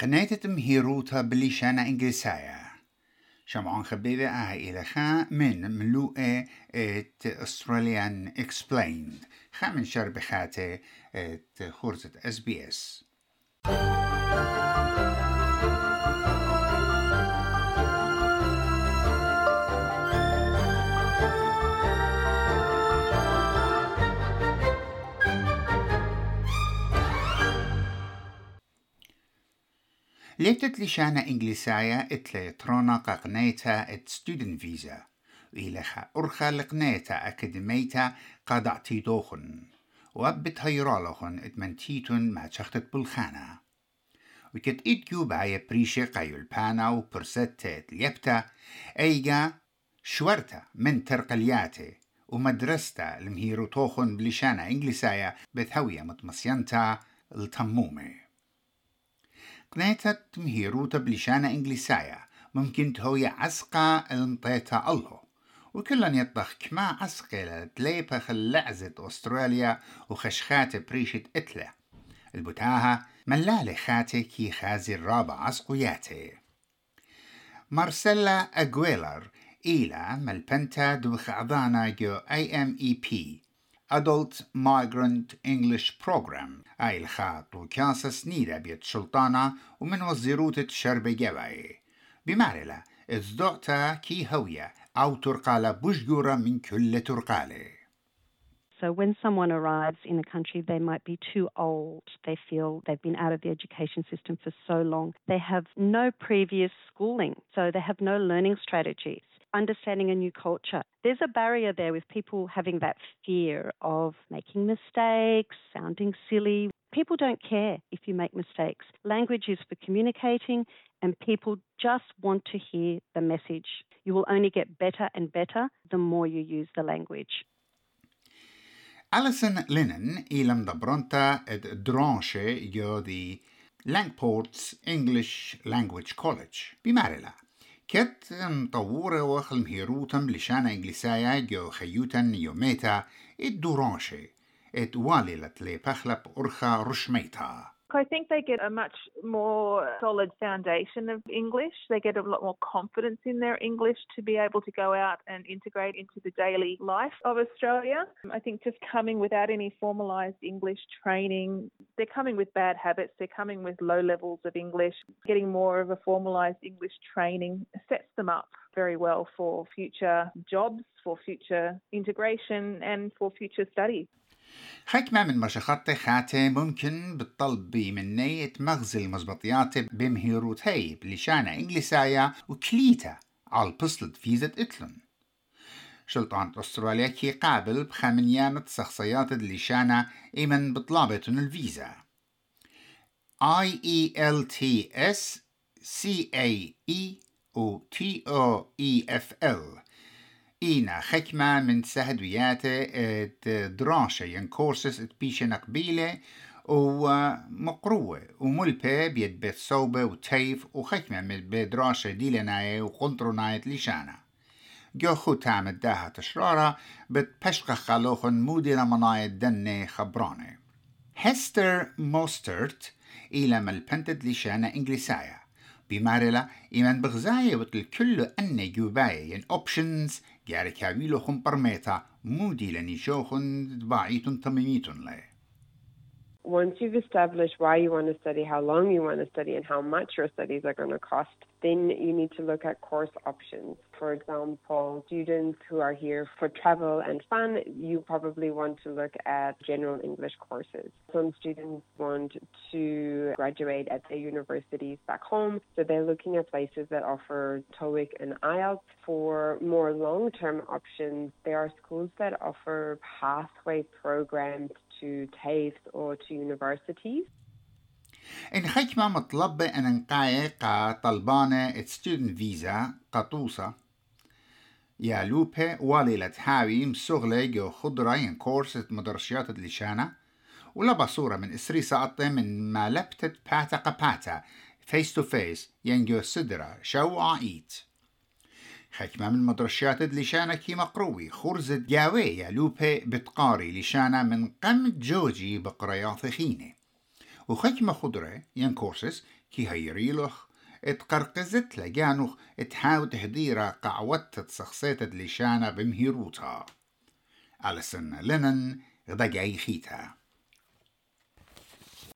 قنيت مهيروتا بليشانا إنجليسايا. شمعون خبيبة آه إلى خا من ملوءة إت أستراليان إكسبليند خا من شربخاتي إت خورزة اس بي اس ليتت لشانا انجليسايا اتلي letrona qaqneta إت student visa. وإلها أرخى لقنيتا أكاديميتا قد أعطيدوخن وأبت هيرالوخن إتمنتيتون ما تشختت بلخانا. وكت إيديو بعي بريشي قايو البانا وبرستة اليبتا أيجا شورتا من ترقلياتي ومدرستا المهيرو توخن بلشانا إنجليسايا بثوية متمسينتا التمومي قنيتت مهيروتا بلشانة إنجليسايا. ممكن تهوي عسقة المطيتا الله. وكلن يطخ كما عسقة لتليبخ اللعزة أستراليا وخشخات بريشة إتلا البتاها ملالي خاتي كي خازي الرابع عسقياتي مارسيلا أغويلر إلى ملبنتا دوخ عضانا جو اي ام اي بي Adult Migrant English Program أي الخاط وكاسة سنيدة بيت شلطانة ومن وزيروت الشرب جواي بمعرلة ازدعتا كي هوية أو ترقالة بجورة من كل ترقالة So when someone arrives in a country, they might be too old. They feel they've been out of the education system for so long. They have no previous schooling, so they have no learning strategies understanding a new culture. There's a barrier there with people having that fear of making mistakes, sounding silly. People don't care if you make mistakes. Language is for communicating, and people just want to hear the message. You will only get better and better the more you use the language. Alison Lennon ilam da bronta et dranche jo the Langport's English Language College. Bimarela. كت مطورة وخل مهيروتم لشانا إنجليسايا جو خيوتن يوميتا الدورانشي إت واللت لي بخلب أرخا رشميتا. I think they get a much more solid foundation of English. They get a lot more confidence in their English to be able to go out and integrate into the daily life of Australia. I think just coming without any formalised English training, they're coming with bad habits, they're coming with low levels of English. Getting more of a formalised English training sets them up very well for future jobs, for future integration, and for future studies. حكمة من مشخط خاتي ممكن بالطلب مني مغزل المزبطيات بمهيروتي بلشانة إنجليسايا وكليتا على بصلت فيزة إتلن شلطان أستراليا كي قابل بخامنيامة شخصيات اللشانة إيمن بطلابة الفيزا. I E L T S C A E و T O E F L ina حكمة من seħdwijate t-dranxa jen korses t-piċen qbile و مقروة وملبة بيد بيت صوبة وتيف وخكمة من بيت راشة ديلناية وقنطرناية ليشانا. جو خو تعمل داها تشرارة بتبشق خلوخن مودنا مناية دن خبرانة. هستر موسترت إلى ملبنتد ليشانا إنجليسايا. بمارلا إيمان بغزاية وتل كله أن جوباية ين أوبشنز جاري كاويلو خم برميتا مودي لني شوخن دباعيتن تميميتن لي once you've established why you want to study, how long you want to study, and how much your studies are going to cost, then you need to look at course options. For example, students who are here for travel and fun, you probably want to look at general English courses. Some students want to graduate at their universities back home, so they're looking at places that offer TOEIC and IELTS. For more long term options, there are schools that offer pathway programs to TAFE or to universities. إن حكمة مطلبة أن نقاي قا طلبانة student فيزا قطوسة. يا لوبة والي لتحاوي مسغلي جو خضرة ين كورسة مدرشيات لشانة. ولا بصورة من إسري سقطة من ما لبتت باتا قباتا. فيس تو فيس ين جو صدرة شو عيت حكمة من مدرشيات لشانة كي مقروي. خرزة جاوية لوبه بتقاري لشانة من قم جوجي بقرياث خيني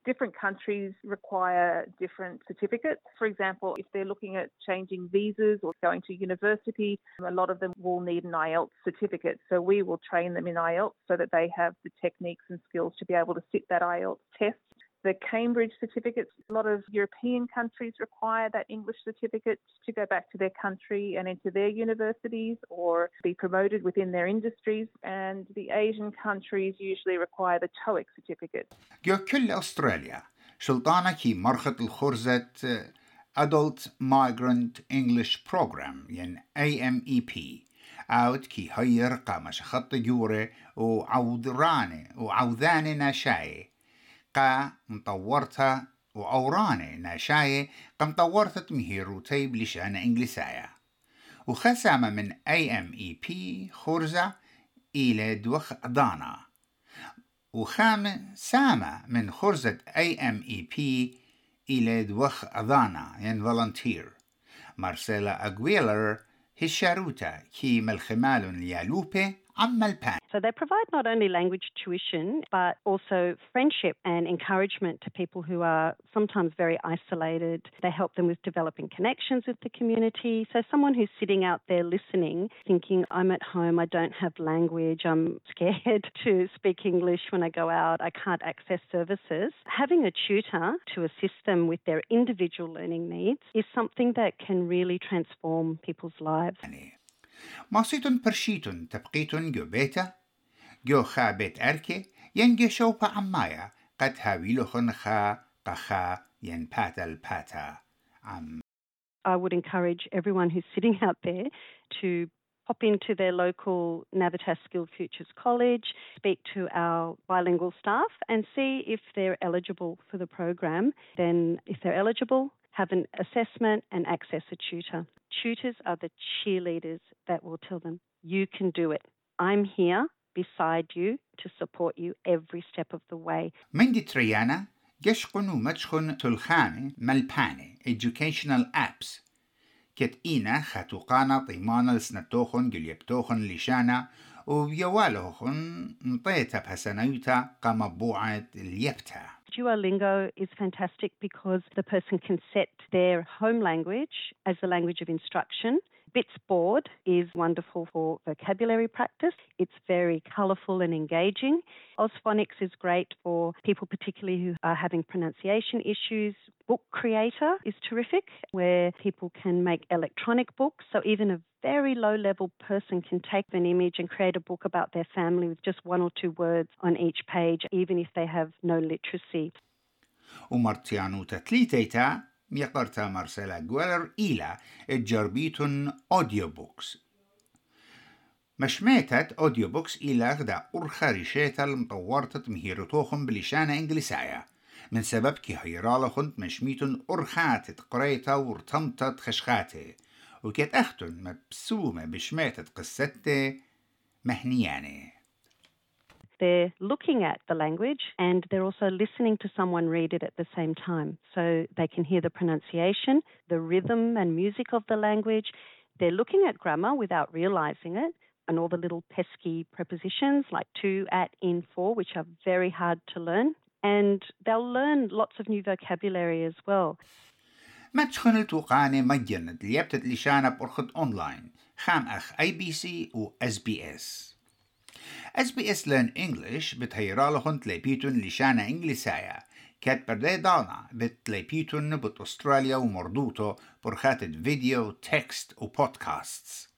Different countries require different certificates. For example, if they're looking at changing visas or going to university, a lot of them will need an IELTS certificate. So we will train them in IELTS so that they have the techniques and skills to be able to sit that IELTS test the Cambridge certificates. A lot of European countries require that English certificate to go back to their country and into their universities or be promoted within their industries. And the Asian countries usually require the TOEIC certificate. جو كل أستراليا شلطانة كي مرخة الخرزة Adult Migrant English Program يعني AMEP أوت كي هير قامش خط جوري وعوذراني وعوذاني ناشاي قا مطورتها وأوراني ناشاية قم طورتت مهيروتي بلشانة إنجليسايا وخسامة من أي أم إي بي خرزة إلى دوخ دانا. وخام سامة من خرزة أي أم إي بي إلى دوخ دانا ين فولنتير مارسيلا أغويلر هشاروتا كي ملخمال So they provide not only language tuition, but also friendship and encouragement to people who are sometimes very isolated. They help them with developing connections with the community. So someone who's sitting out there listening, thinking, I'm at home, I don't have language, I'm scared to speak English when I go out, I can't access services. Having a tutor to assist them with their individual learning needs is something that can really transform people's lives. I would encourage everyone who's sitting out there to pop into their local Navitas Skilled Futures College, speak to our bilingual staff, and see if they're eligible for the program. Then, if they're eligible, have an assessment and access a tutor. Tutors are the cheerleaders that will tell them, you can do it. I'm here beside you to support you every step of the way. مندي تريانا جشقن ومتشخن تلخاني ملباني educational apps كت إينا خاتوقانا طيمانا لسنتوخن جليبتوخن لشانا ويوالوخن نطيتا بحسنايوتا قام بوعد اليبتا Duolingo is fantastic because the person can set their home language as the language of instruction. Bitsboard is wonderful for vocabulary practice. It's very colourful and engaging. Ausphonics is great for people, particularly who are having pronunciation issues. Book Creator is terrific, where people can make electronic books. So even a very low level person can take an image and create a book about their family with just one or two words on each page, even if they have no literacy. U Marzjanu ta' mi apparta Marcela Gweller ila ġarbitun audiobooks. مشميتة أوديو بوكس إلى غدا أرخى ريشيتا المطورتة مهيرتوهم بلشانة إنجليساية من سبب كي هيرالا خنت مشميتن أرخاتت قريتا ورتمتت خشخاتي. وكت أختن مبسومة بشميتة قصتي مهنياني. they're looking at the language and they're also listening to someone read it at the same time. So they can hear the pronunciation, the rhythm and music of the language. They're looking at grammar without realizing it and all the little pesky prepositions like to, at, in, for, which are very hard to learn. And they'll learn lots of new vocabulary as well. ما تشخن توقاني مجند ليبتت لشانة بأرخد أونلاين خام أخ أي بي سي و اس بي اس اس ليرن انجلش بتهيرالهن تليبيتون لشانة انجليسايا كات بردي دانا بتليبيتون بت استراليا ومردوتو برخاتت فيديو تكست وبودكاستس.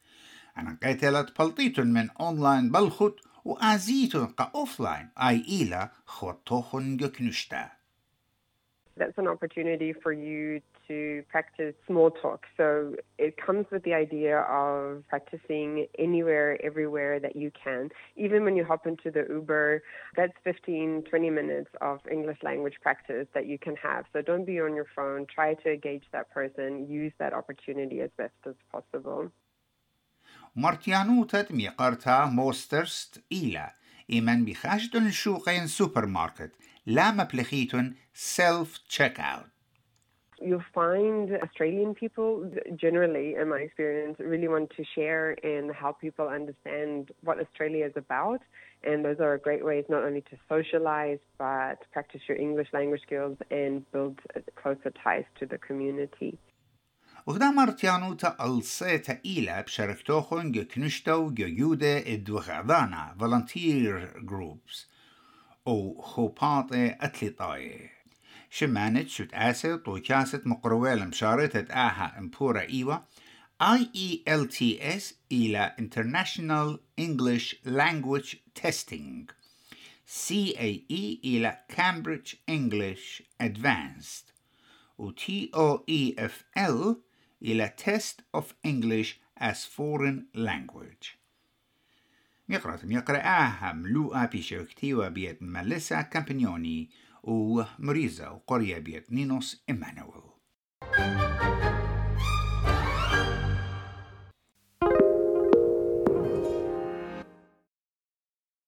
أنا قيتلت بلطيتون من أونلاين بلخت وآزيتون قا أوفلاين أي إيلا خوتوخن جكنشتا. That's an opportunity for you to practice small talk. So it comes with the idea of practicing anywhere, everywhere that you can. Even when you hop into the Uber, that's 15, 20 minutes of English language practice that you can have. So don't be on your phone. Try to engage that person. Use that opportunity as best as possible. Martjanutet miqarta mosterst ila. Iman bikhashdun shuqen supermarket. Lama plekhitun self-checkout. You'll find Australian people generally, in my experience, really want to share and help people understand what Australia is about. And those are great ways not only to socialize, but practice your English language skills and build closer ties to the community. وغدا مرتيانوتا الصيتا إيلا بشاركتوخن جو كنشتو جو يودة الدوغعضانا volunteer groups أو خوباطة أتليطاية شمانت شت آسة طوكاسة مقرويل مشارتة آها امبورا إيوة IELTS إلى International English Language Testing CAE إلى Cambridge English Advanced و TOEFL إلى Test of English as Foreign Language يقرأ يقرأها ملوءة بشركتيوة بيت ماليسا كامبانيوني ومريزا وقرية بيت نينوس إيمانويل